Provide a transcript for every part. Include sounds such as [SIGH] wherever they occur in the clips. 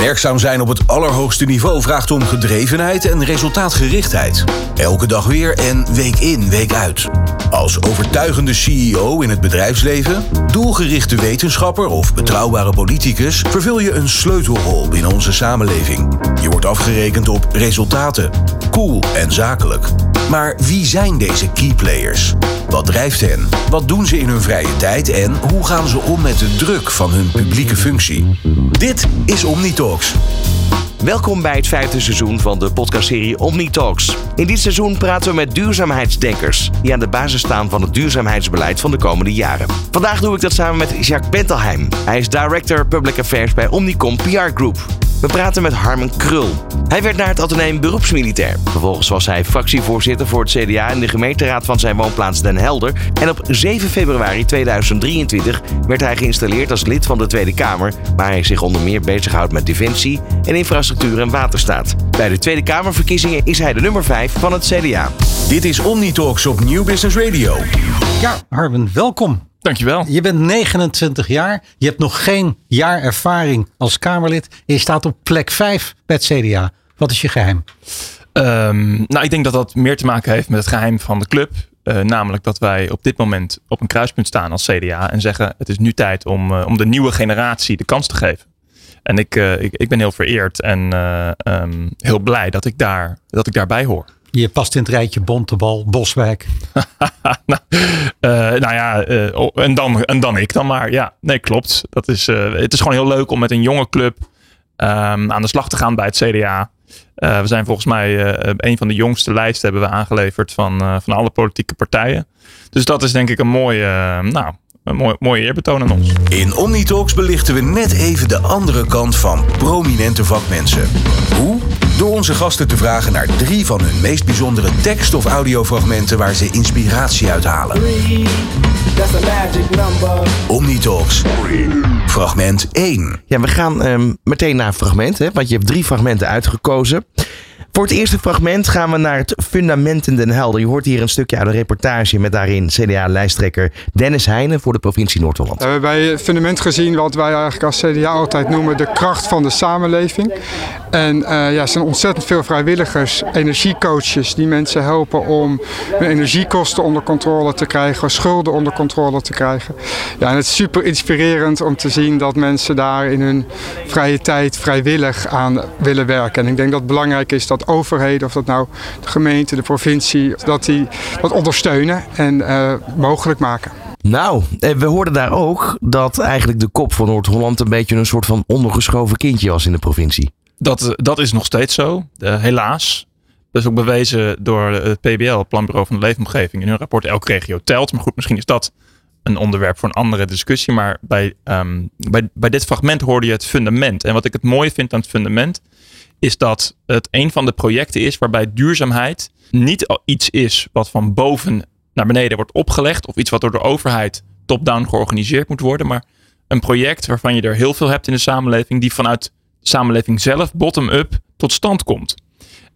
Werkzaam zijn op het allerhoogste niveau vraagt om gedrevenheid en resultaatgerichtheid. Elke dag weer en week in, week uit. Als overtuigende CEO in het bedrijfsleven, doelgerichte wetenschapper of betrouwbare politicus vervul je een sleutelrol binnen onze samenleving. Je wordt afgerekend op resultaten. Cool en zakelijk. Maar wie zijn deze key players? Wat drijft hen? Wat doen ze in hun vrije tijd en hoe gaan ze om met de druk van hun publieke functie? Dit is Omnitalks. Welkom bij het vijfde seizoen van de podcastserie OmniTalks. In dit seizoen praten we met duurzaamheidsdenkers die aan de basis staan van het duurzaamheidsbeleid van de komende jaren. Vandaag doe ik dat samen met Jacques Bentelheim. Hij is Director Public Affairs bij Omnicom PR Group. We praten met Harmen Krul. Hij werd naar het ateneum beroepsmilitair. Vervolgens was hij fractievoorzitter voor het CDA in de gemeenteraad van zijn woonplaats Den Helder. En op 7 februari 2023 werd hij geïnstalleerd als lid van de Tweede Kamer, waar hij zich onder meer bezighoudt met defensie en infrastructuur en waterstaat. Bij de Tweede Kamerverkiezingen is hij de nummer 5 van het CDA. Dit is Omnitalks op Nieuw Business Radio. Ja, Harmen, welkom. Dankjewel. Je bent 29 jaar. Je hebt nog geen jaar ervaring als Kamerlid. En je staat op plek 5 bij het CDA. Wat is je geheim? Ehm, nou, ik denk dat dat meer te maken heeft met het geheim van de club. Uh, namelijk dat wij op dit moment op een kruispunt staan als CDA. En zeggen het is nu tijd om, uh, om de nieuwe generatie de kans te geven. En ik, uh, ik, ik, ben heel vereerd en um, heel blij dat ik, daar, dat ik daarbij hoor. Je past in het rijtje Bontebal, Boswijk. [LAUGHS] nou, uh, nou, ja, uh, en, dan, en dan ik dan maar. Ja, nee, klopt. Dat is, het is gewoon heel leuk om met een jonge club um, aan de slag te gaan bij het CDA. we zijn volgens mij een van de jongste lijsten hebben we aangeleverd van, van alle politieke partijen. Dus dat is denk ik een mooie, nou, een mooie, mooie eerbetoon aan ons. In Omnitalks belichten we net even de andere kant van prominente vakmensen. Hoe? Door onze gasten te vragen naar drie van hun meest bijzondere tekst- of audiofragmenten waar ze inspiratie uit halen. Omnitalks. Fragment 1. Ja, we gaan um, meteen naar fragmenten, want je hebt drie fragmenten uitgekozen. Voor het eerste fragment gaan we naar het Fundamenten Den Helder. Je hoort hier een stukje uit een reportage met daarin CDA-lijsttrekker Dennis Heijnen voor de provincie Noord-Holland. We hebben bij het fundament gezien wat wij eigenlijk als CDA altijd noemen de kracht van de samenleving. En uh, ja, er zijn ontzettend veel vrijwilligers, energiecoaches die mensen helpen om hun energiekosten onder controle te krijgen, schulden onder controle te krijgen. Ja, en het is super inspirerend om te zien dat mensen daar in hun vrije tijd vrijwillig aan willen werken. En ik denk dat het belangrijk is dat overheden, of dat nou de gemeente, de provincie, dat die dat ondersteunen en uh, mogelijk maken. Nou, we hoorden daar ook dat eigenlijk de kop van Noord-Holland een beetje een soort van ondergeschoven kindje was in de provincie. Dat, dat is nog steeds zo, uh, helaas. Dat is ook bewezen door het PBL, het Planbureau van de Leefomgeving, in hun rapport Elke regio telt. Maar goed, misschien is dat een onderwerp voor een andere discussie. Maar bij, um, bij, bij dit fragment hoorde je het fundament. En wat ik het mooie vind aan het fundament, is dat het een van de projecten is waarbij duurzaamheid niet iets is wat van boven naar beneden wordt opgelegd of iets wat door de overheid top-down georganiseerd moet worden, maar een project waarvan je er heel veel hebt in de samenleving die vanuit de samenleving zelf bottom-up tot stand komt.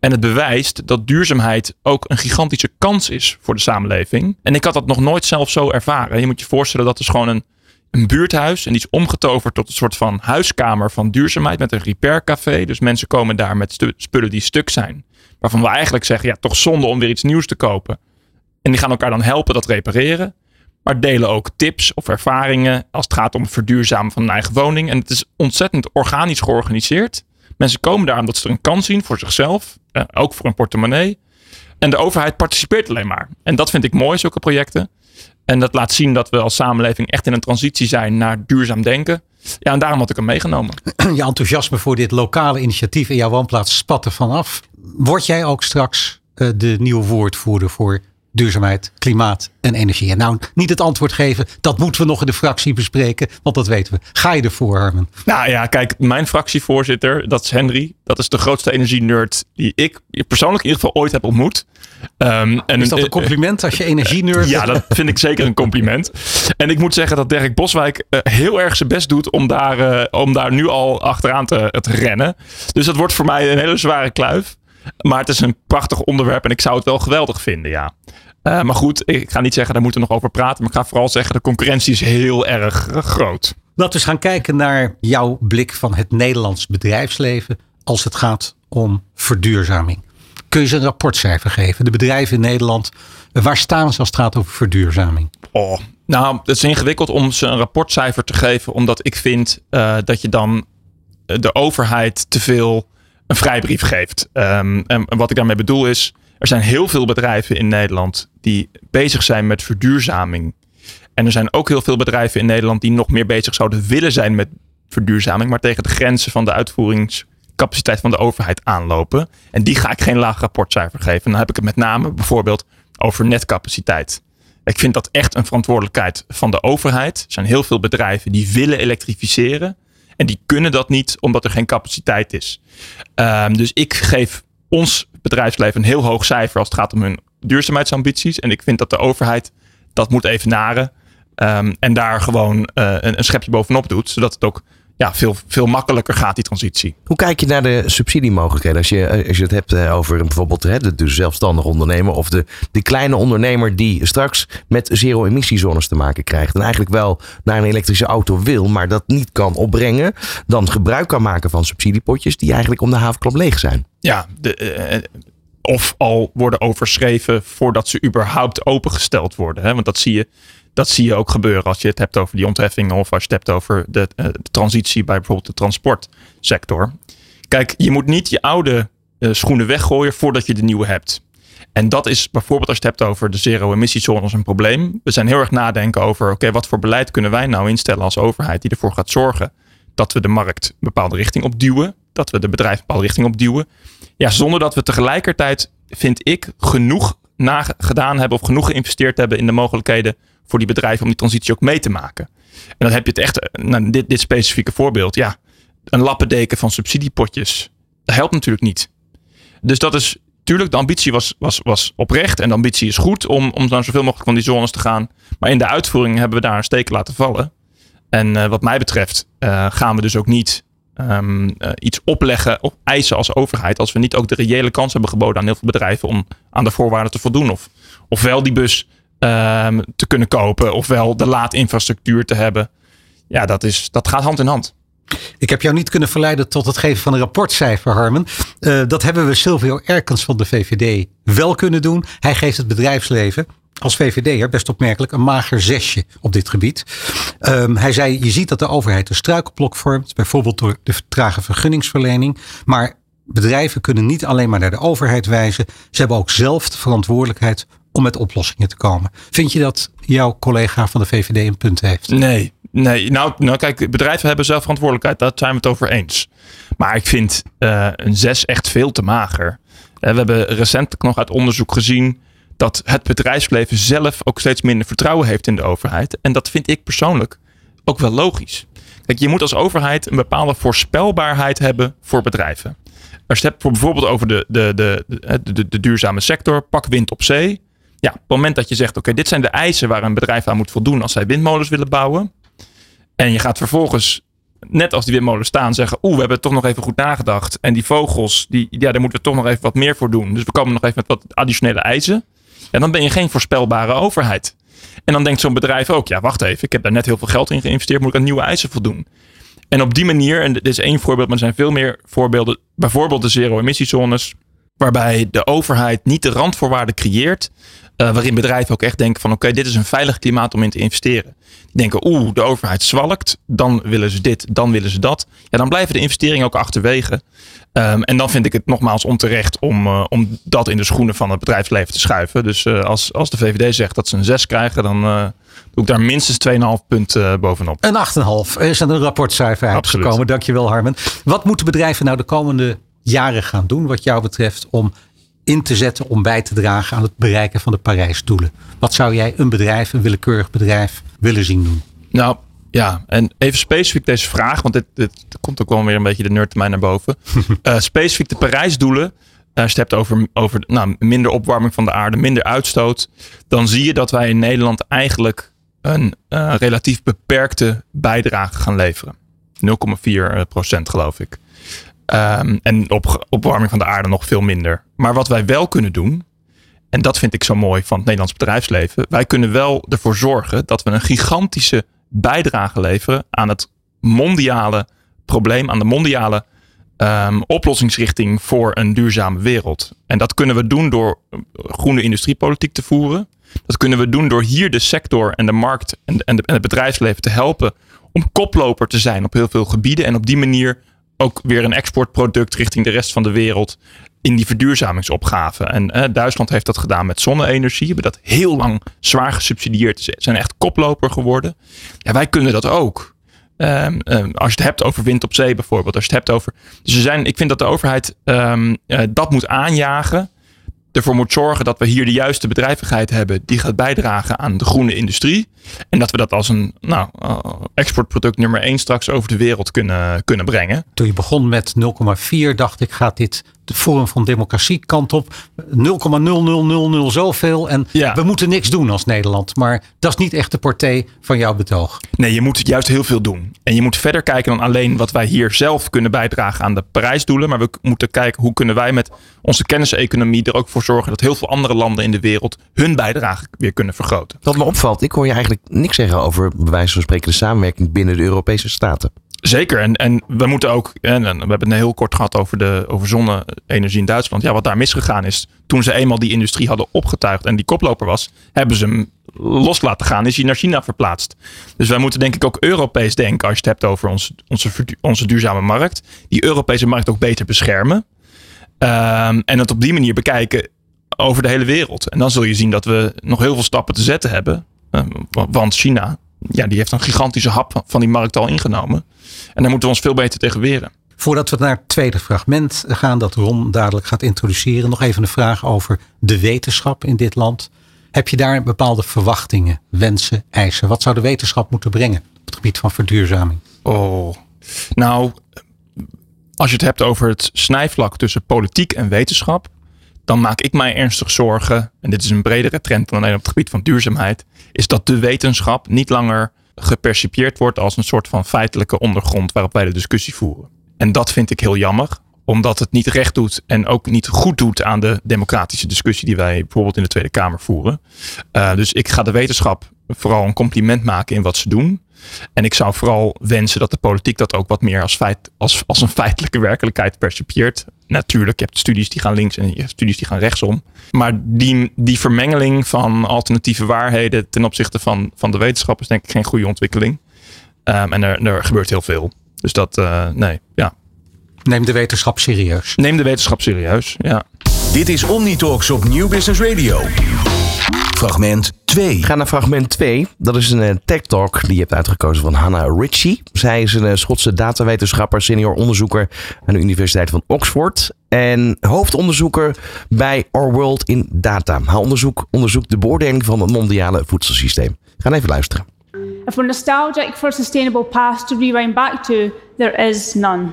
En het bewijst dat duurzaamheid ook een gigantische kans is voor de samenleving. En ik had dat nog nooit zelf zo ervaren. Je moet je voorstellen dat is gewoon een een buurthuis. En die is omgetoverd tot een soort van huiskamer van duurzaamheid met een repaircafé. Dus mensen komen daar met spullen die stuk zijn. Waarvan we eigenlijk zeggen, ja, toch zonde om weer iets nieuws te kopen. En die gaan elkaar dan helpen dat repareren. Maar delen ook tips of ervaringen als het gaat om het verduurzamen van een eigen woning. En het is ontzettend organisch georganiseerd. Mensen komen daar omdat ze er een kans zien voor zichzelf. Eh, ook voor een portemonnee. En de overheid participeert alleen maar. En dat vind ik mooi, zulke projecten. En dat laat zien dat we als samenleving echt in een transitie zijn naar duurzaam denken. Ja, en daarom had ik hem meegenomen. [CLEARS THROAT] Je enthousiasme voor dit lokale initiatief in jouw woonplaats spat er vanaf. Word jij ook straks uh, de nieuwe woordvoerder voor duurzaamheid, klimaat en energie? En nou, niet het antwoord geven, dat moeten we nog in de fractie bespreken, want dat weten we. Ga je ervoor, Harmen? Nou ja, kijk, mijn fractievoorzitter, dat is Henry. Dat is de grootste energie-nerd die ik persoonlijk in ieder geval ooit heb ontmoet. Um, en is dat een compliment als je energie-nerd Ja, dat vind ik zeker een compliment. En ik moet zeggen dat Dirk Boswijk uh, heel erg zijn best doet om daar, uh, om daar nu al achteraan te, te rennen. Dus dat wordt voor mij een hele zware kluif. Maar het is een prachtig onderwerp en ik zou het wel geweldig vinden, ja. Uh, maar goed, ik ga niet zeggen, daar moeten we nog over praten. Maar ik ga vooral zeggen, de concurrentie is heel erg groot. Laten we eens gaan kijken naar jouw blik van het Nederlands bedrijfsleven als het gaat om verduurzaming. Kun je ze een rapportcijfer geven? De bedrijven in Nederland, waar staan ze als het gaat over verduurzaming? Oh, nou, het is ingewikkeld om ze een rapportcijfer te geven, omdat ik vind uh, dat je dan de overheid te veel een vrijbrief geeft. Um, en wat ik daarmee bedoel is, er zijn heel veel bedrijven in Nederland die bezig zijn met verduurzaming. En er zijn ook heel veel bedrijven in Nederland die nog meer bezig zouden willen zijn met verduurzaming, maar tegen de grenzen van de uitvoeringscapaciteit van de overheid aanlopen. En die ga ik geen laag rapportcijfer geven. Dan heb ik het met name bijvoorbeeld over netcapaciteit. Ik vind dat echt een verantwoordelijkheid van de overheid. Er zijn heel veel bedrijven die willen elektrificeren. En die kunnen dat niet omdat er geen capaciteit is. Um, dus ik geef ons bedrijfsleven een heel hoog cijfer als het gaat om hun duurzaamheidsambities. En ik vind dat de overheid dat moet evenaren. Um, en daar gewoon uh, een, een schepje bovenop doet. Zodat het ook ja, veel, veel makkelijker gaat, die transitie. Hoe kijk je naar de subsidiemogelijkheden? Als je, eh, als je het hebt eh, over bijvoorbeeld de, de zelfstandig ondernemer of de, de kleine ondernemer die straks met zero-emissiezones te maken krijgt. En eigenlijk wel naar een elektrische auto wil, maar dat niet kan opbrengen. Dan gebruik kan maken van subsidiepotjes die eigenlijk om de havenklap leeg zijn. Ja, de, uh, of al worden overschreven voordat ze überhaupt opengesteld worden. Hè? Want dat zie je dat zie je ook gebeuren als je het hebt over die ontheffingen of als je het hebt over de, de transitie bij bijvoorbeeld de transportsector. Kijk, je moet niet je oude uh, schoenen weggooien voordat je de nieuwe hebt. En dat is bijvoorbeeld als je het hebt over de zero-emissiezones een probleem. We zijn heel erg nadenken over, oké, wat voor beleid kunnen wij nou instellen als overheid die ervoor gaat zorgen dat we de markt een bepaalde richting opduwen, dat we de bedrijven een bepaalde richting opduwen. Ja, zonder dat we tegelijkertijd, vind ik, genoeg gedaan hebben of genoeg geïnvesteerd hebben in de mogelijkheden voor die bedrijven om die transitie ook mee te maken. En dan heb je het echt, nou, dit, dit specifieke voorbeeld, ja, een lappendeken van subsidiepotjes. Dat helpt natuurlijk niet. Dus dat is, tuurlijk, de ambitie was, was, was oprecht en de ambitie is goed om, om naar zoveel mogelijk van die zones te gaan. Maar in de uitvoering hebben we daar een steek laten vallen. En uh, wat mij betreft uh, gaan we dus ook niet um, uh, iets opleggen of eisen als overheid. Als we niet ook de reële kans hebben geboden aan heel veel bedrijven om aan de voorwaarden te voldoen. Of, ofwel die bus um, te kunnen kopen, ofwel de laadinfrastructuur te hebben. Ja, dat, is, dat gaat hand in hand. Ik heb jou niet kunnen verleiden tot het geven van een rapportcijfer, Harmen. Uh, dat hebben we Silvio Erkens van de VVD wel kunnen doen. Hij geeft het bedrijfsleven als VVD'er best opmerkelijk een mager zesje op dit gebied. Um, hij zei, je ziet dat de overheid een struikelblok vormt, bijvoorbeeld door de trage vergunningsverlening. Maar bedrijven kunnen niet alleen maar naar de overheid wijzen. Ze hebben ook zelf de verantwoordelijkheid om met oplossingen te komen. Vind je dat jouw collega van de VVD een punt heeft? Nee, nee. Nou, nou kijk, bedrijven hebben zelf verantwoordelijkheid. Daar zijn we het over eens. Maar ik vind uh, een zes echt veel te mager. Uh, we hebben recent nog uit onderzoek gezien dat het bedrijfsleven zelf ook steeds minder vertrouwen heeft in de overheid. En dat vind ik persoonlijk ook wel logisch. Kijk, je moet als overheid een bepaalde voorspelbaarheid hebben voor bedrijven. Als je het hebt bijvoorbeeld over de, de, de, de, de, duurzame sector, pak wind op zee. Ja, op het moment dat je zegt, oké, dit zijn de eisen waar een bedrijf aan moet voldoen als zij windmolens willen bouwen. En je gaat vervolgens, net als die windmolens staan, zeggen, oeh, we hebben toch nog even goed nagedacht. En die vogels, die, ja, daar moeten we toch nog even wat meer voor doen. Dus we komen nog even met wat additionele eisen. En dan ben je geen voorspelbare overheid. En dan denkt zo'n bedrijf ook, ja, wacht even, ik heb daar net heel veel geld in geïnvesteerd, moet ik aan nieuwe eisen voldoen. En op die manier, en dit is één voorbeeld, maar er zijn veel meer voorbeelden, bijvoorbeeld de zero-emissiezones, waarbij de overheid niet de randvoorwaarden creëert uh, waarin bedrijven ook echt denken van oké, okay, dit is een veilig klimaat om in te investeren. Die denken oeh, de overheid zwalkt, dan willen ze dit, dan willen ze dat. Ja, dan blijven de investeringen ook achterwege. Um, en dan vind ik het nogmaals onterecht om, uh, om dat in de schoenen van het bedrijfsleven te schuiven. Dus uh, als, als de VVD zegt dat ze een 6 krijgen, dan doe ik daar minstens 2,5 punt bovenop. Een 8,5 is een rapportcijfer uitgekomen. Dankjewel Harmen. Wat moeten bedrijven nou de komende jaren gaan doen wat jou betreft om in te zetten om bij te dragen aan het bereiken van de Parijsdoelen? Wat zou jij een bedrijf, een willekeurig bedrijf, willen zien doen? Nou, ja, en even specifiek deze vraag, want dit, dit komt ook wel weer een beetje de nerd mij naar boven. uh, [LAUGHS] specifiek de Parijsdoelen. Als je het hebt over, over nou, minder opwarming van de aarde, minder uitstoot, dan zie je dat wij in Nederland eigenlijk een uh, relatief beperkte bijdrage gaan leveren. 0,4 procent geloof ik. Um, en op opwarming van de aarde nog veel minder. Maar wat wij wel kunnen doen, en dat vind ik zo mooi van het Nederlands bedrijfsleven, wij kunnen wel ervoor zorgen dat we een gigantische bijdrage leveren aan het mondiale probleem, aan de mondiale um, oplossingsrichting voor een duurzame wereld. En dat kunnen we doen door groene industriepolitiek te voeren. Dat kunnen we doen door hier de sector en de markt en, en het bedrijfsleven te helpen om koploper te zijn op heel veel gebieden. En op die manier ook weer een exportproduct richting de rest van de wereld in die verduurzamingsopgave. En eh, Duitsland heeft dat gedaan met zonne-energie. Hebben dat heel lang zwaar gesubsidieerd. Ze zijn echt koploper geworden. Ja, wij kunnen dat ook. Um, um, als je het hebt over wind op zee bijvoorbeeld. Als je het hebt over. Dus zijn, ik vind dat de overheid um, uh, dat moet aanjagen ervoor moet zorgen dat we hier de juiste bedrijvigheid hebben die gaat bijdragen aan de groene industrie. En dat we dat als een nou, uh, exportproduct nummer 1 straks over de wereld kunnen, kunnen brengen. Toen je begon met 0,4 dacht ik gaat dit de Forum van Democratie kant op. 0,0000 zoveel. En ja. we moeten niks doen als Nederland. Maar dat is niet echt de partij van jouw betoog. Nee, je moet juist heel veel doen. En je moet verder kijken dan alleen wat wij hier zelf kunnen bijdragen aan de Parijsdoelen. Maar we moeten kijken hoe kunnen wij met onze kenniseconomie er ook voor zorgen dat heel veel andere landen in de wereld hun bijdrage weer kunnen vergroten. Wat me opvalt, ik hoor je eigenlijk niks zeggen over bij wijze van spreken de samenwerking binnen de Europese staten. Zeker. En, en we moeten ook, en we hebben het heel kort gehad over, de, over zonne-energie in Duitsland. Ja, wat daar misgegaan is, toen ze eenmaal die industrie hadden opgetuigd en die koploper was, hebben ze hem los laten gaan, is hij naar China verplaatst. Dus wij moeten denk ik ook Europees denken als je het hebt over ons, onze, onze duurzame markt. Die Europese markt ook beter beschermen. Um, en het op die manier bekijken over de hele wereld. En dan zul je zien dat we nog heel veel stappen te zetten hebben. Um, want China ja, die heeft een gigantische hap van die markt al ingenomen. En daar moeten we ons veel beter tegen weren. Voordat we naar het tweede fragment gaan, dat Ron dadelijk gaat introduceren, nog even een vraag over de wetenschap in dit land. Heb je daar bepaalde verwachtingen, wensen, eisen? Wat zou de wetenschap moeten brengen op het gebied van verduurzaming? Oh, nou, als je het hebt over het snijvlak tussen politiek en wetenschap, dan maak ik mij ernstig zorgen, en dit is een bredere trend dan alleen op het gebied van duurzaamheid, is dat de wetenschap niet langer gepercipieerd wordt als een soort van feitelijke ondergrond waarop wij de discussie voeren. En dat vind ik heel jammer, omdat het niet recht doet en ook niet goed doet aan de democratische discussie die wij bijvoorbeeld in de Tweede Kamer voeren. Uh, dus ik ga de wetenschap vooral een compliment maken in wat ze doen. En ik zou vooral wensen dat de politiek dat ook wat meer als, feit, als, als een feitelijke werkelijkheid percipieert. Natuurlijk, je hebt studies die gaan links en je hebt studies die gaan rechtsom. Maar die, die vermengeling van alternatieve waarheden ten opzichte van, van de wetenschap is denk ik geen goede ontwikkeling. Um, en er, er gebeurt heel veel. Dus dat, uh, nee, ja. Neem de wetenschap serieus. Neem de wetenschap serieus, ja. Dit is Omnitalks op Nieuw Business Radio. Fragment 2. We gaan naar fragment 2. Dat is een uh, tech talk die je hebt uitgekozen van Hannah Ritchie. Zij is een uh, Schotse datawetenschapper, senior onderzoeker aan de Universiteit van Oxford. En hoofdonderzoeker bij Our World in Data. Haar onderzoek onderzoekt de beoordeling van het mondiale voedselsysteem. Gaan even luisteren. If we're nostalgic for a sustainable past to rewind back to, there is none.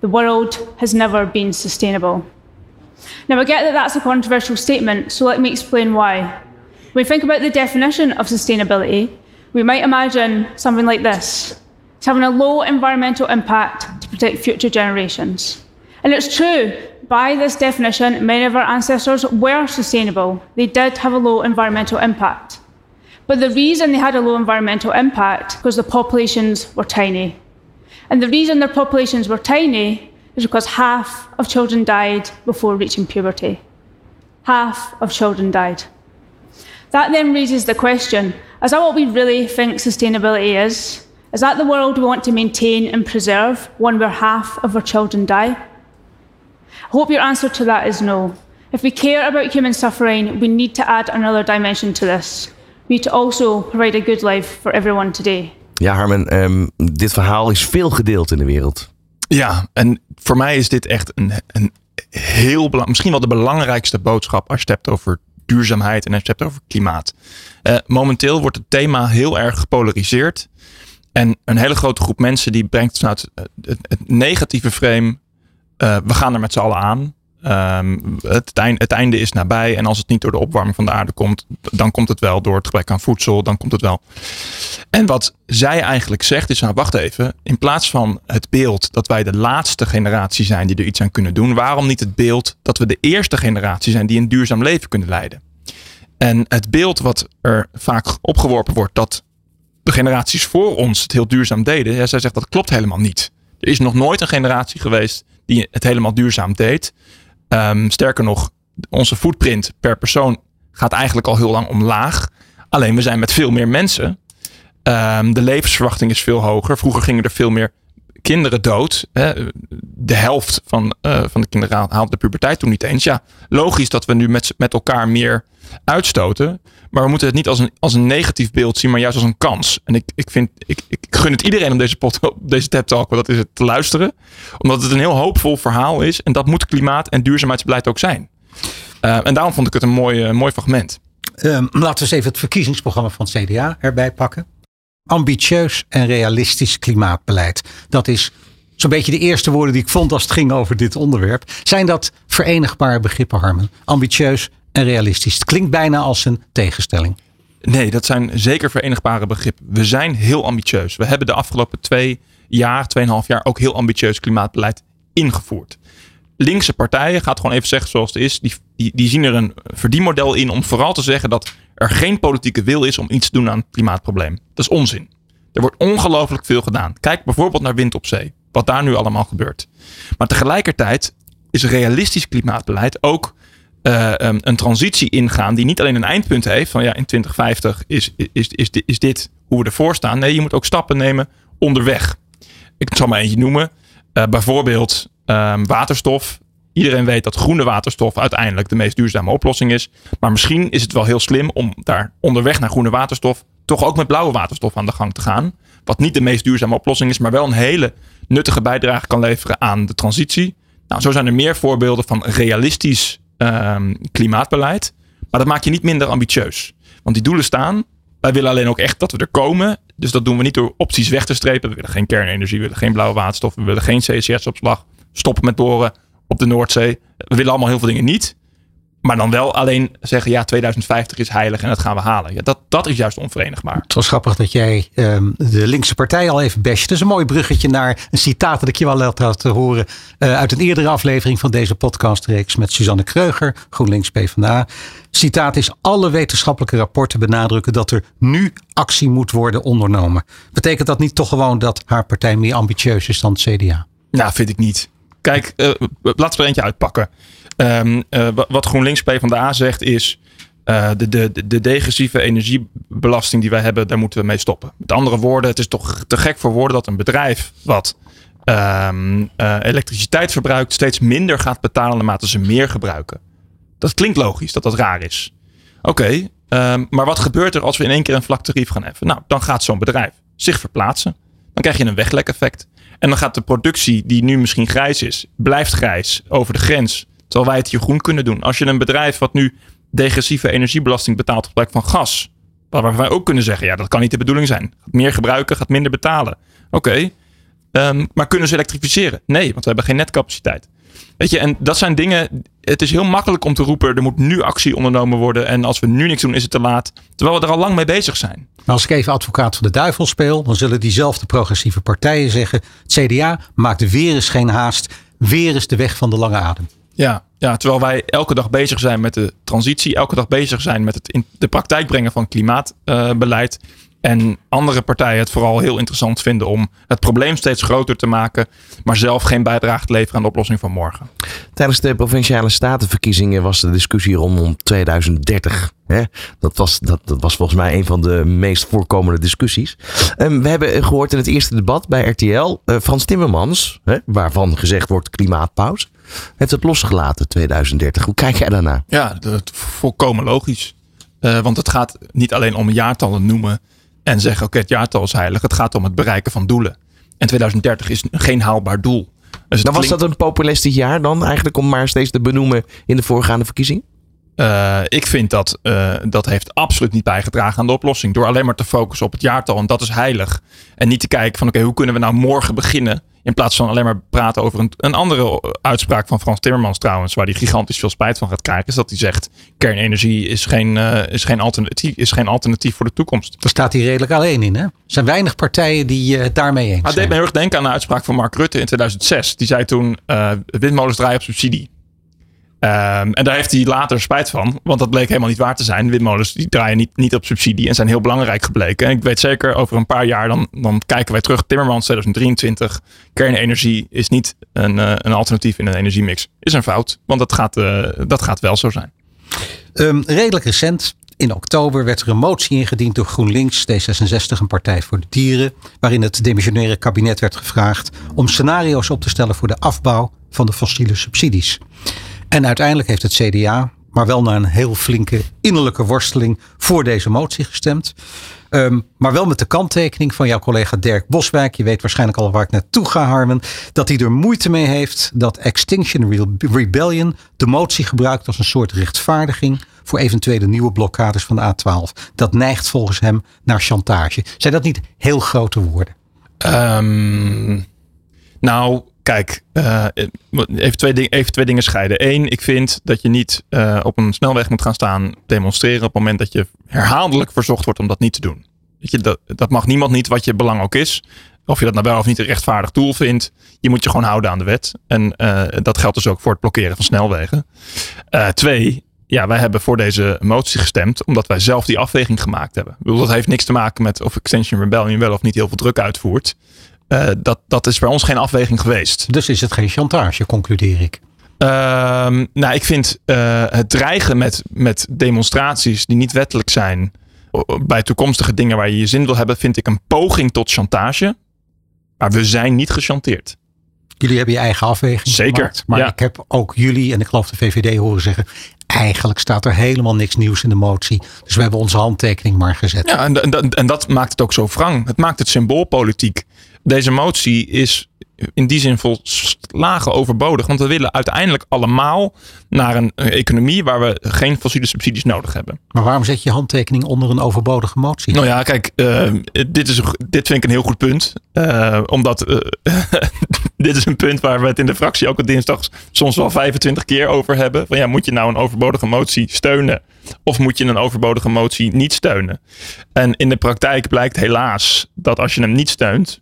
The world has never been sustainable. Now, I get that that's a controversial statement, so let me explain why. When we think about the definition of sustainability, we might imagine something like this it's having a low environmental impact to protect future generations. And it's true, by this definition, many of our ancestors were sustainable. They did have a low environmental impact. But the reason they had a low environmental impact was the populations were tiny. And the reason their populations were tiny is because half of children died before reaching puberty. Half of children died. That then raises the question is that what we really think sustainability is? Is that the world we want to maintain and preserve, one where half of our children die? I hope your answer to that is no. If we care about human suffering, we need to add another dimension to this. We need to also provide a good life for everyone today. Ja, Harmen, um, dit verhaal is veel gedeeld in de wereld. Ja, en voor mij is dit echt een, een heel belangrijk, misschien wel de belangrijkste boodschap als je het hebt over duurzaamheid en als je het hebt over klimaat. Uh, momenteel wordt het thema heel erg gepolariseerd. En een hele grote groep mensen die brengt vanuit het, negatieve frame. Uh, we gaan er met z'n allen aan. Um, het, einde, het, einde, is nabij. En als het niet door de opwarming van de aarde komt, dan komt het wel door het gebrek aan voedsel. Dan komt het wel. En wat zij eigenlijk zegt is: nou, wacht even. In plaats van het beeld dat wij de laatste generatie zijn die er iets aan kunnen doen, waarom niet het beeld dat we de eerste generatie zijn die een duurzaam leven kunnen leiden? En het beeld wat er vaak opgeworpen wordt dat de generaties voor ons het heel duurzaam deden. Ja, zij zegt dat klopt helemaal niet. Er is nog nooit een generatie geweest die het helemaal duurzaam deed. Ehm, sterker nog, onze footprint per persoon gaat eigenlijk al heel lang omlaag. Alleen we zijn met veel meer mensen. Ehm, de levensverwachting is veel hoger. Vroeger gingen er veel meer kinderen dood. Hè. De helft van, uh, van de kinderen haalt de puberteit toen niet eens. Ja, logisch dat we nu met, met elkaar meer uitstoten. Maar we moeten het niet als een, als een negatief beeld zien, maar juist als een kans. En ik, ik, vind, ik, ik gun het iedereen om deze, pot, [LAUGHS] deze TED Talk, dat is het, te luisteren. Omdat het een heel hoopvol verhaal is. En dat moet klimaat- en duurzaamheidsbeleid ook zijn. Uh, en daarom vond ik het een mooi, mooi fragment. Um, laten we eens even het verkiezingsprogramma van het CDA erbij pakken. Ambitieus en realistisch klimaatbeleid. Dat is zo'n beetje de eerste woorden die ik vond als het ging over dit onderwerp. Zijn dat verenigbare begrippen, Harmen? Ambitieus en realistisch. Het klinkt bijna als een tegenstelling. Nee, dat zijn zeker verenigbare begrippen. We zijn heel ambitieus. We hebben de afgelopen twee jaar, tweeënhalf jaar ook heel ambitieus klimaatbeleid ingevoerd. Linkse partijen, gaat gewoon even zeggen zoals het is, die, die, die zien er een verdienmodel in om vooral te zeggen dat er geen politieke wil is om iets te doen aan het klimaatprobleem. Dat is onzin. Er wordt ongelooflijk veel gedaan. Kijk bijvoorbeeld naar wind op zee. Wat daar nu allemaal gebeurt. Maar tegelijkertijd is realistisch klimaatbeleid ook uh, een transitie ingaan die niet alleen een eindpunt heeft van ja in 2050 is, is, is, is, dit, hoe we ervoor staan. Nee, je moet ook stappen nemen onderweg. Ik zal maar eentje noemen. Uh, bijvoorbeeld um, waterstof. Iedereen weet dat groene waterstof uiteindelijk de meest duurzame oplossing is. Maar misschien is het wel heel slim om daar onderweg naar groene waterstof toch ook met blauwe waterstof aan de gang te gaan. Wat niet de meest duurzame oplossing is, maar wel een hele nuttige bijdrage kan leveren aan de transitie. Nou, zo zijn er meer voorbeelden van realistisch um, klimaatbeleid. Maar dat maakt je niet minder ambitieus. Want die doelen staan. Wij willen alleen ook echt dat we er komen. Dus dat doen we niet door opties weg te strepen. We willen geen kernenergie, we willen geen blauwe waterstof, we willen geen CCS-opslag. Stoppen met boren op de Noordzee. We willen allemaal heel veel dingen niet. Maar dan wel alleen zeggen, ja, 2050 is heilig en dat gaan we halen. Ja, dat, dat is juist onverenigbaar. Het was grappig dat jij um, de linkse partij al even basht. Dat is een mooi bruggetje naar een citaat dat ik je wel laat horen. Uh, uit een eerdere aflevering van deze podcastreeks met Suzanne Kreuger, GroenLinks PvdA. Citaat is, alle wetenschappelijke rapporten benadrukken dat er nu actie moet worden ondernomen. Betekent dat niet toch gewoon dat haar partij meer ambitieus is dan het CDA? Nou, vind ik niet. Kijk, uh, laten we er eentje uitpakken. Um, uh, wat GroenLinks PvdA zegt is... Uh, de, de, de degressieve energiebelasting die wij hebben, daar moeten we mee stoppen. Met andere woorden, het is toch te gek voor woorden dat een bedrijf wat um, uh, elektriciteit verbruikt, steeds minder gaat betalen naarmate ze meer gebruiken. Dat klinkt logisch dat dat raar is. Oké, um, maar wat gebeurt er als we in één keer een vlak tarief gaan heffen? Nou, dan gaat zo'n bedrijf zich verplaatsen. Dan krijg je een weglekeffect. En dan gaat de productie, die nu misschien grijs is, blijft grijs over de grens. Terwijl wij het hier groen kunnen doen. Als je een bedrijf wat nu degressieve energiebelasting betaalt op gebruik van gas. Waarvan wij ook kunnen zeggen, ja, dat kan niet de bedoeling zijn. Gaat meer gebruiken, gaat minder betalen. Oké, um, maar kunnen ze elektrificeren? Nee, want we hebben geen netcapaciteit. Weet je, en dat zijn dingen. Het is heel makkelijk om te roepen: er moet nu actie ondernomen worden. En als we nu niks doen, is het te laat. Terwijl we er al lang mee bezig zijn. Maar als ik even advocaat van de duivel speel, dan zullen diezelfde progressieve partijen zeggen: het CDA maakt weer eens geen haast. Weer eens de weg van de lange adem. Ja, ja, terwijl wij elke dag bezig zijn met de transitie, elke dag bezig zijn met het in de praktijk brengen van klimaatbeleid. En andere partijen het vooral heel interessant vinden om het probleem steeds groter te maken, maar zelf geen bijdrage te leveren aan de oplossing van morgen. Tijdens de provinciale statenverkiezingen was de discussie rondom 2030. Hè? Dat, was, dat, dat was volgens mij een van de meest voorkomende discussies. Um, we hebben gehoord in het eerste debat bij RTL uh, Frans Timmermans, hè, waarvan gezegd wordt klimaatpauze, heeft het losgelaten 2030. Hoe kijk jij daarnaar? Ja, dat, volkomen logisch. Uh, want het gaat niet alleen om jaartallen noemen en zeggen: oké, okay, het jaartal is heilig. Het gaat om het bereiken van doelen. En 2030 is geen haalbaar doel. Dus nou, was dat een populistisch jaar dan eigenlijk om maar steeds te benoemen in de voorgaande verkiezing? Uh, ik vind dat uh, dat heeft absoluut niet bijgedragen aan de oplossing. Door alleen maar te focussen op het jaartal. En dat is heilig. En niet te kijken van oké, okay, hoe kunnen we nou morgen beginnen? In plaats van alleen maar praten over een, een andere uitspraak van Frans Timmermans trouwens. Waar hij gigantisch veel spijt van gaat krijgen. Is dat hij zegt kernenergie is geen, uh, is geen, alternatief, is geen alternatief voor de toekomst. Daar staat hij redelijk alleen in hè? Er zijn weinig partijen die het daarmee eens zijn. Het deed me heel erg denken aan de uitspraak van Mark Rutte in 2006. Die zei toen windmolens draaien op subsidie. Ehm, en daar heeft hij later spijt van, want dat bleek helemaal niet waar te zijn. Windmolens die draaien niet, niet op subsidie en zijn heel belangrijk gebleken. En ik weet zeker, over een paar jaar dan, dan kijken wij terug. Timmermans 2023, kernenergie is niet een, uh, een alternatief in een energiemix. Is een fout, want dat gaat, uh, dat gaat wel zo zijn. Um, redelijk recent, in oktober, werd er een motie ingediend door GroenLinks, D66 en Partij voor de Dieren. Waarin het demissionaire kabinet werd gevraagd om scenario's op te stellen voor de afbouw van de fossiele subsidies. En uiteindelijk heeft het CDA, maar wel na een heel flinke innerlijke worsteling, voor deze motie gestemd. Um, maar wel met de kanttekening van jouw collega Dirk Boswijk. Je weet waarschijnlijk al waar ik naartoe ga, Harmen. Dat hij er moeite mee heeft dat Extinction Rebellion de motie gebruikt als een soort rechtvaardiging voor eventuele nieuwe blokkades van de A12. Dat neigt volgens hem naar chantage. Zijn dat niet heel grote woorden? Um, nou, Kijk, uh, even, twee even, twee dingen scheiden. Eén, ik vind dat je niet uh, op een snelweg moet gaan staan demonstreren op het moment dat je herhaaldelijk verzocht wordt om dat niet te doen. Weet je, dat, dat mag niemand niet, wat je belang ook is. Of je dat nou wel of niet een rechtvaardig doel vindt. Je moet je gewoon houden aan de wet. En uh, dat geldt dus ook voor het blokkeren van snelwegen. twee, ja, wij hebben voor deze motie gestemd omdat wij zelf die afweging gemaakt hebben. Ik dat heeft niks te maken met of Extension Rebellion wel of niet heel veel druk uitvoert. Uh, dat, dat is bij ons geen afweging geweest. Dus is het geen chantage, concludeer ik. Uh, nou, ik vind uh, het dreigen met, met demonstraties die niet wettelijk zijn. bij toekomstige dingen waar je je zin wil hebben, vind ik een poging tot chantage. Maar we zijn niet gechanteerd. Jullie hebben je eigen afweging Zeker, gemaakt. Maar ik heb ook jullie en ik geloof de VVD horen zeggen. Eigenlijk staat er helemaal niks nieuws in de motie. Dus we hebben onze handtekening maar gezet. Ja, en, en, en dat maakt het ook zo wrang. Het maakt het symboolpolitiek deze motie is in die zin volslagen overbodig. Want we willen uiteindelijk allemaal naar een economie waar we geen fossiele subsidies nodig hebben. Maar waarom zet je handtekening onder een overbodige motie? Nou ja, kijk, uh, dit, is, dit vind ik een heel goed punt. Uh, omdat uh, [LAUGHS] dit is een punt waar we het in de fractie ook op dinsdag soms wel 25 keer over hebben. Van ja, moet je nou een overbodige motie steunen? Of moet je een overbodige motie niet steunen? En in de praktijk blijkt helaas dat als je hem niet steunt,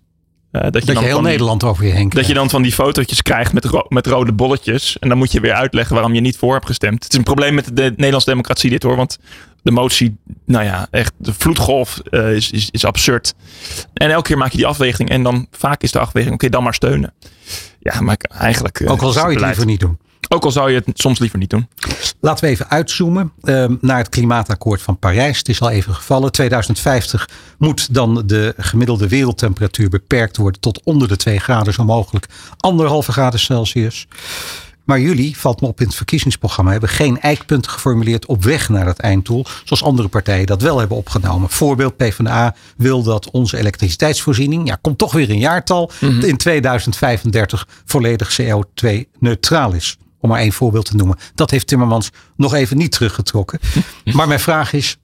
uh, dat je, dat je heel Nederland over je heen krijgt. Dat je dan van die fotootjes krijgt met, ro met rode bolletjes. En dan moet je weer uitleggen waarom je niet voor hebt gestemd. Het is een probleem met de Nederlandse democratie dit hoor. Want de motie, nou ja, echt de vloedgolf uh, is, is, is absurd. En elke keer maak je die afweging. En dan vaak is de afweging, oké, okay, dan maar steunen. Ja, maar eigenlijk... Uh, Ook al zou je het liever niet doen. Ook al zou je het soms liever niet doen. Laten we even uitzoomen uh, naar het klimaatakkoord van Parijs. Het is al even gevallen. 2050 moet dan de gemiddelde wereldtemperatuur beperkt worden tot onder de 2 graden, zo mogelijk anderhalve graden Celsius. Maar jullie, valt me op in het verkiezingsprogramma, hebben geen eikpunten geformuleerd op weg naar dat einddoel. Zoals andere partijen dat wel hebben opgenomen. Voorbeeld PvdA wil dat onze elektriciteitsvoorziening, ja, komt toch weer een jaartal, mm -hmm. in 2035 volledig CO2-neutraal is. Om maar één voorbeeld te noemen. Dat heeft Timmermans nog even niet teruggetrokken. [LAUGHS] maar mijn vraag is,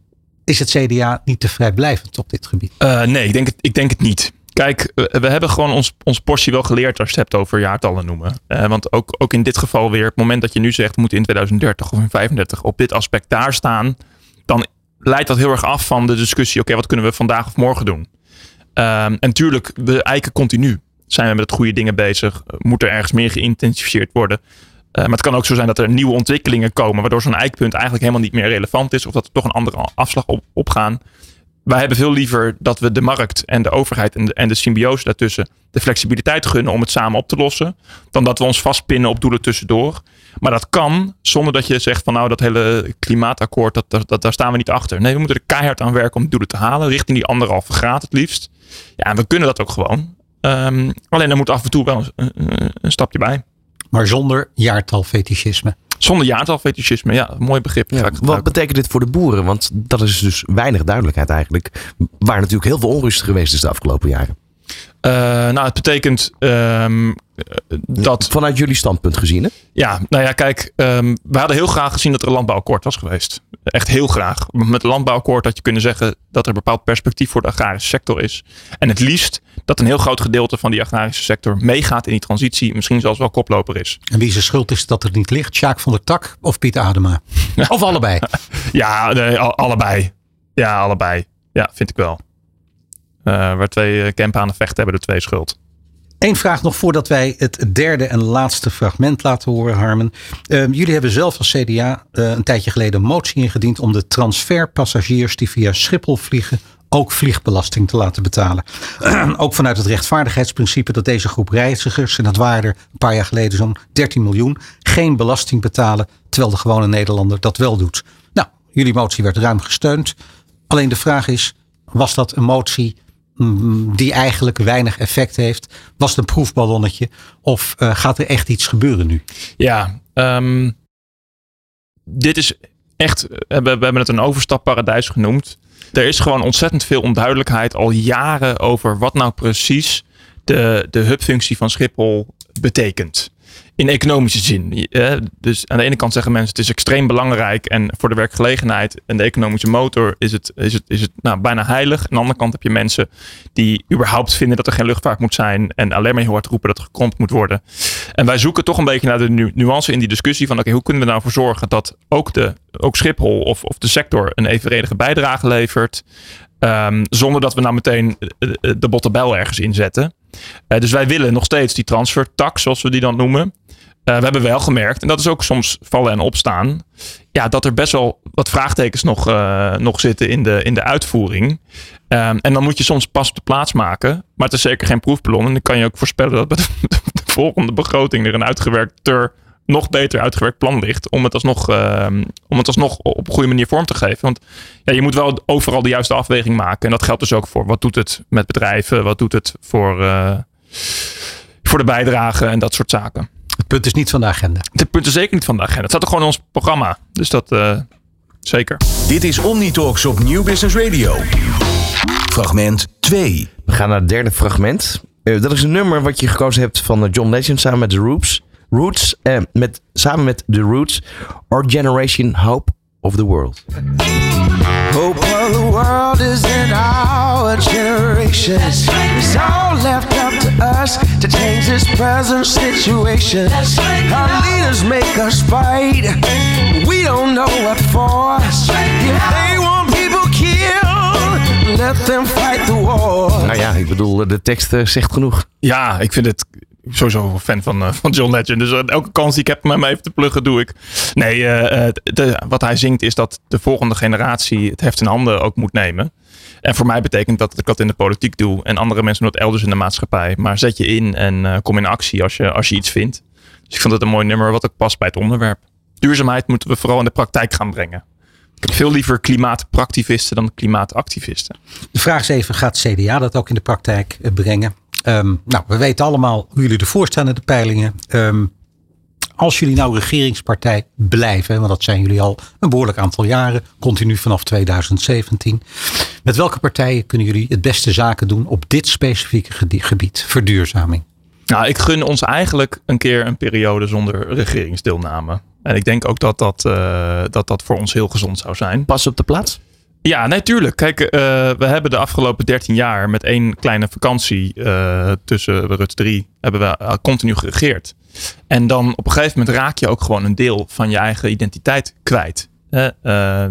is het CDA niet te vrijblijvend op dit gebied? Uh, nee, ik denk, het, ik denk het niet. Kijk, we hebben gewoon ons, ons portie wel geleerd als je het hebt over jaartallen noemen. Uh, want ook, ook in dit geval weer, het moment dat je nu zegt, we moeten in 2030 of in 2035 op dit aspect daar staan, dan leidt dat heel erg af van de discussie, oké, okay, wat kunnen we vandaag of morgen doen? Uh, en tuurlijk, we eiken continu. Zijn we met het goede dingen bezig? Moet er ergens meer geïntensificeerd worden? Uh, maar het kan ook zo zijn dat er nieuwe ontwikkelingen komen, waardoor zo'n eikpunt eigenlijk helemaal niet meer relevant is, of dat er toch een andere afslag op, opgaan. Wij hebben veel liever dat we de markt en de overheid en de, en de symbiose daartussen de flexibiliteit gunnen om het samen op te lossen, dan dat we ons vastpinnen op doelen tussendoor. Maar dat kan zonder dat je zegt van nou dat hele klimaatakkoord, dat, daar staan we niet achter. Nee, we moeten er keihard aan werken om doelen te halen, richting die anderhalve graad het liefst. Ja, en we kunnen dat ook gewoon. Um, alleen er moet af en toe wel een stapje bij. Maar zonder jaartalfetischisme. Zonder jaartalfetischisme, ja, mooi begrip. Ja, wat betekent dit voor de boeren? Want dat is dus weinig duidelijkheid eigenlijk. Waar natuurlijk heel veel onrust geweest is de afgelopen jaren. Uh, nou, het betekent um, dat. Vanuit jullie standpunt gezien, hè? Ja, nou ja, kijk, um, we hadden heel graag gezien dat er een landbouwakkoord was geweest. Echt heel graag. Met het landbouwakkoord had je kunnen zeggen dat er een bepaald perspectief voor de agrarische sector is. En het liefst dat een heel groot gedeelte van die agrarische sector meegaat in die transitie. Misschien zelfs wel koploper is. En wie zijn schuld is dat het niet ligt? Sjaak van der Tak of Piet Adema? [LAUGHS] Of allebei? ja, nee, allebei. Ja, allebei. Ja, vind ik wel. Uh, waar twee campen aan de vechten hebben de twee schuld. Eén vraag nog voordat wij het derde en laatste fragment laten horen, Harmen. Uh, jullie hebben zelf als CDA uh, een tijdje geleden een motie ingediend om de transferpassagiers die via Schiphol vliegen ook vliegbelasting te laten betalen. [CLEARS THROAT] ook vanuit het rechtvaardigheidsprincipe dat deze groep reizigers, en dat waren er een paar jaar geleden zo'n 13 miljoen, geen belasting betalen, terwijl de gewone Nederlander dat wel doet. Nou, jullie motie werd ruim gesteund. Alleen de vraag is, was dat een motie die eigenlijk weinig effect heeft? Was het een proefballonnetje? Of uh, gaat er echt iets gebeuren nu? Ja, um, dit is echt, we, we hebben het een overstapparadijs genoemd. Er is gewoon ontzettend veel onduidelijkheid al jaren over wat nou precies de, de hubfunctie van Schiphol betekent in economische zin. Dus aan de ene kant zeggen mensen het is extreem belangrijk en voor de werkgelegenheid en de economische motor is het, is het, is het nou, bijna heilig. Aan de andere kant heb je mensen die überhaupt vinden dat er geen luchtvaart moet zijn en alleen maar heel hard roepen dat er gekrompt moet worden. En wij zoeken toch een beetje naar de nuance in die discussie van oké, hoe kunnen we nou voor zorgen dat ook, de, ook Schiphol of, of de sector een evenredige bijdrage levert. Um, zonder dat we nou meteen de bottebel ergens inzetten. Uh, dus wij willen nog steeds die transfertax, zoals we die dan noemen. Uh, we hebben wel gemerkt, en dat is ook soms vallen en opstaan, ja, dat er best wel wat vraagtekens nog, uh, nog zitten in de, in de uitvoering. Um, en dan moet je soms pas op de plaats maken. Maar het is zeker geen proefballon. En dan kan je ook voorspellen dat bij [LAUGHS] de volgende begroting er een uitgewerkt ter nog beter uitgewerkt plan ligt. Om het alsnog, uh, om het alsnog op een goede manier vorm te geven. Want ja, je moet wel overal de juiste afweging maken. En dat geldt dus ook voor wat doet het met bedrijven. Wat doet het voor, uh, voor de bijdrage en dat soort zaken. Het punt is niet van de agenda. Het punt is zeker niet van de agenda. Het staat er gewoon in ons programma. Dus dat uh, zeker. Dit is Omnitalks op Nieuw Business Radio. Fragment 2. We gaan naar het derde fragment. Uh, dat is een nummer wat je gekozen hebt van John Legend samen met The Roots. Roots, eh, met, samen met The Roots, Our Generation Hope of the World. Hope of the world is in our generation. It's all left up to us to change this present situation. Our leaders make us fight. We don't know what for. If they want people killed, let them fight the war. Nou ja, ik bedoel, de tekst uh, zegt genoeg. Ja, ik vind het sowieso fan van, uh, van John Legend. Dus uh, elke kans die ik heb om hem even te pluggen, doe ik. Nee, de, wat hij zingt is dat de volgende generatie het heft in handen ook moet nemen. En voor mij betekent dat dat ik dat in de politiek doe. En andere mensen doen dat elders in de maatschappij. Maar zet je in en kom in actie als je, als je iets vindt. Dus ik vind het een mooi nummer wat ook past bij het onderwerp. Duurzaamheid moeten we vooral in de praktijk gaan brengen. Ik heb veel liever klimaatpractivisten dan klimaatactivisten. De vraag is even, gaat CDA dat ook in de praktijk brengen? Um, nou, we weten allemaal hoe jullie ervoor staan in de peilingen. Um, als jullie nou regeringspartij blijven, want dat zijn jullie al een behoorlijk aantal jaren, continu vanaf 2017. Met welke partijen kunnen jullie het beste zaken doen op dit specifieke gebied, verduurzaming? Nou, ik gun ons eigenlijk een keer een periode zonder regeringsdeelname. En ik denk ook dat dat, uh, dat, dat voor ons heel gezond zou zijn. Pas op de plaats? Ja, natuurlijk. Kijk, uh, we hebben de afgelopen 13 jaar met één kleine vakantie uh, tussen Rut 3 hebben we uh, continu geregeerd. En dan op een gegeven moment raak je ook gewoon een deel van je eigen identiteit kwijt.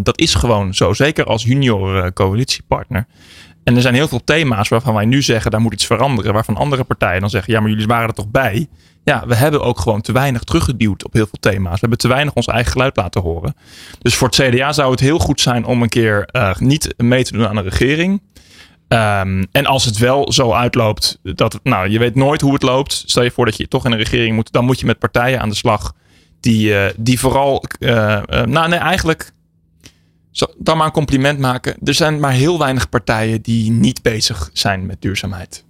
dat is gewoon zo, zeker als junior coalitiepartner. En er zijn heel veel thema's waarvan wij nu zeggen, daar moet iets veranderen. Waarvan andere partijen dan zeggen, ja, maar jullie waren er toch bij? Ja, we hebben ook gewoon te weinig teruggeduwd op heel veel thema's. We hebben te weinig ons eigen geluid laten horen. Dus voor het CDA zou het heel goed zijn om een keer uh, niet mee te doen aan een regering. Um, en als het wel zo uitloopt, dat, nou, je weet nooit hoe het loopt. Stel je voor dat je toch in een regering moet, dan moet je met partijen aan de slag. Die, uh, die vooral, uh, nou nee, eigenlijk dan maar een compliment maken. Er zijn maar heel weinig partijen die niet bezig zijn met duurzaamheid.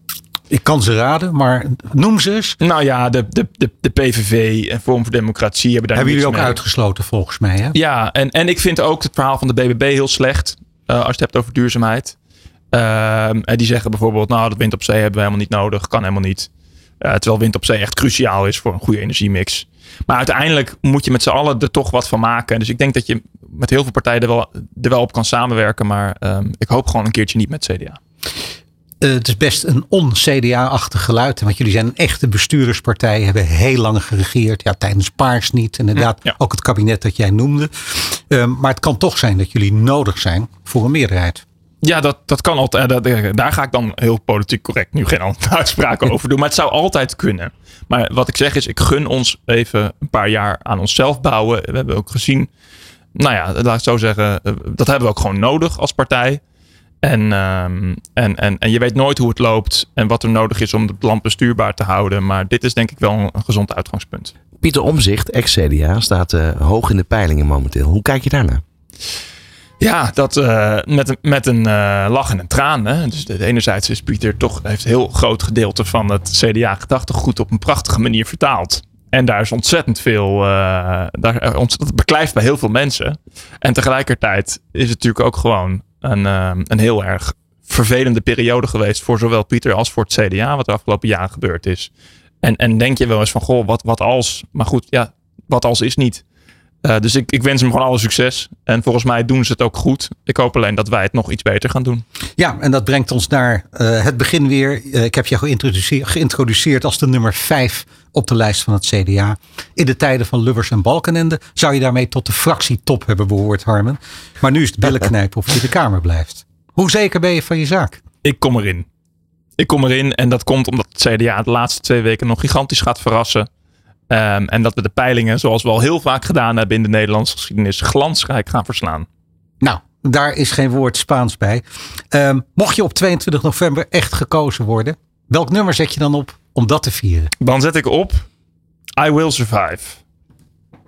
Ik kan ze raden, maar noem ze eens. Nou ja, de, de, de, de PVV en Vorm voor Democratie hebben daar Hebben jullie ook mee. uitgesloten volgens mij, hè? Ja, en, en ik vind ook het verhaal van de BBB heel slecht. Uh, als je het hebt over duurzaamheid. Uh, en die zeggen bijvoorbeeld, nou dat wind op zee hebben we helemaal niet nodig. Kan helemaal niet. Uh, terwijl wind op zee echt cruciaal is voor een goede energiemix. Maar uiteindelijk moet je met z'n allen er toch wat van maken. Dus ik denk dat je met heel veel partijen er wel, er wel op kan samenwerken. Maar um, ik hoop gewoon een keertje niet met CDA. Uh, het is best een on-CDA-achtig geluid. Want jullie zijn een echte bestuurderspartij. Hebben heel lang geregeerd. Ja, tijdens Paars niet. Inderdaad, ja. ook het kabinet dat jij noemde. Uh, maar het kan toch zijn dat jullie nodig zijn voor een meerderheid. Ja, dat, dat kan altijd. Dat, daar ga ik dan heel politiek correct nu geen [LAUGHS] uitspraken over doen. Maar het zou altijd kunnen. Maar wat ik zeg is, ik gun ons even een paar jaar aan onszelf bouwen. We hebben ook gezien, nou ja, laat ik zo zeggen, dat hebben we ook gewoon nodig als partij. En, ehm, en, en, en je weet nooit hoe het loopt en wat er nodig is om het land bestuurbaar te houden. Maar dit is denk ik wel een gezond uitgangspunt. Pieter Omzicht, ex-CDA, staat uh, hoog in de peilingen momenteel. Hoe kijk je daarnaar? Ja, dat uh, met, een, met een uh, lach en een traan. Hè? Dus de, enerzijds is Pieter toch heeft een heel groot gedeelte van het CDA-gedachtegoed op een prachtige manier vertaald. En daar is ontzettend veel, uh, daar, dat beklijft bij heel veel mensen. En tegelijkertijd is het natuurlijk ook gewoon een, een heel erg vervelende periode geweest voor zowel Pieter als voor het CDA, wat er afgelopen jaar gebeurd is. En, en denk je wel eens van, goh, wat, wat als? Maar goed, ja, wat als is niet. Uh, dus ik, ik, wens hem gewoon alle succes. En volgens mij doen ze het ook goed. Ik hoop alleen dat wij het nog iets beter gaan doen. Ja, en dat brengt ons naar uh, het begin weer. Uh, ik heb je geïntroduceerd, geïntroduceerd als de nummer 5 op de lijst van het CDA. In de tijden van Lubbers en Balkenende zou je daarmee tot de fractietop hebben behoord, Harmen. Maar nu is het billenknijpen [LAUGHS] of je de Kamer blijft. Hoe zeker ben je van je zaak? Ik kom erin. Ik kom erin en dat komt omdat het CDA de laatste twee weken nog gigantisch gaat verrassen. Um, en dat we de peilingen, zoals we al heel vaak gedaan hebben in de Nederlandse geschiedenis, glansrijk gaan verslaan. Nou, daar is geen woord Spaans bij. Um, mocht je op 22 november echt gekozen worden, welk nummer zet je dan op om dat te vieren? Dan zet ik op I Will Survive.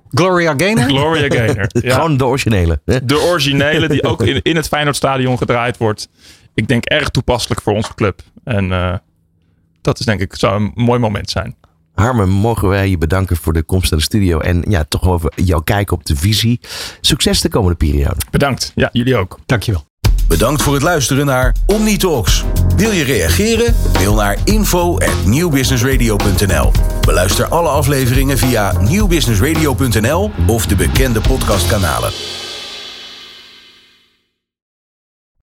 Gloria Gaynor? [LAUGHS] Gloria Gaynor. [LAUGHS] Ja. Gewoon de originele. De originele die ook in, in het Feyenoordstadion gedraaid wordt. Ik denk erg toepasselijk voor onze club. En uh, dat is denk ik zou een mooi moment zijn. Harmen, mogen wij je bedanken voor de komst naar de studio. En ja, toch over jouw kijk op de visie. Succes de komende periode. Bedankt. Ja, jullie ook. Dankjewel. Bedankt voor het luisteren naar OmniTalks. Wil je reageren? Mail naar info@newbusinessradio.nl. Beluister alle afleveringen via nieuwbusinessradio.nl of de bekende podcastkanalen.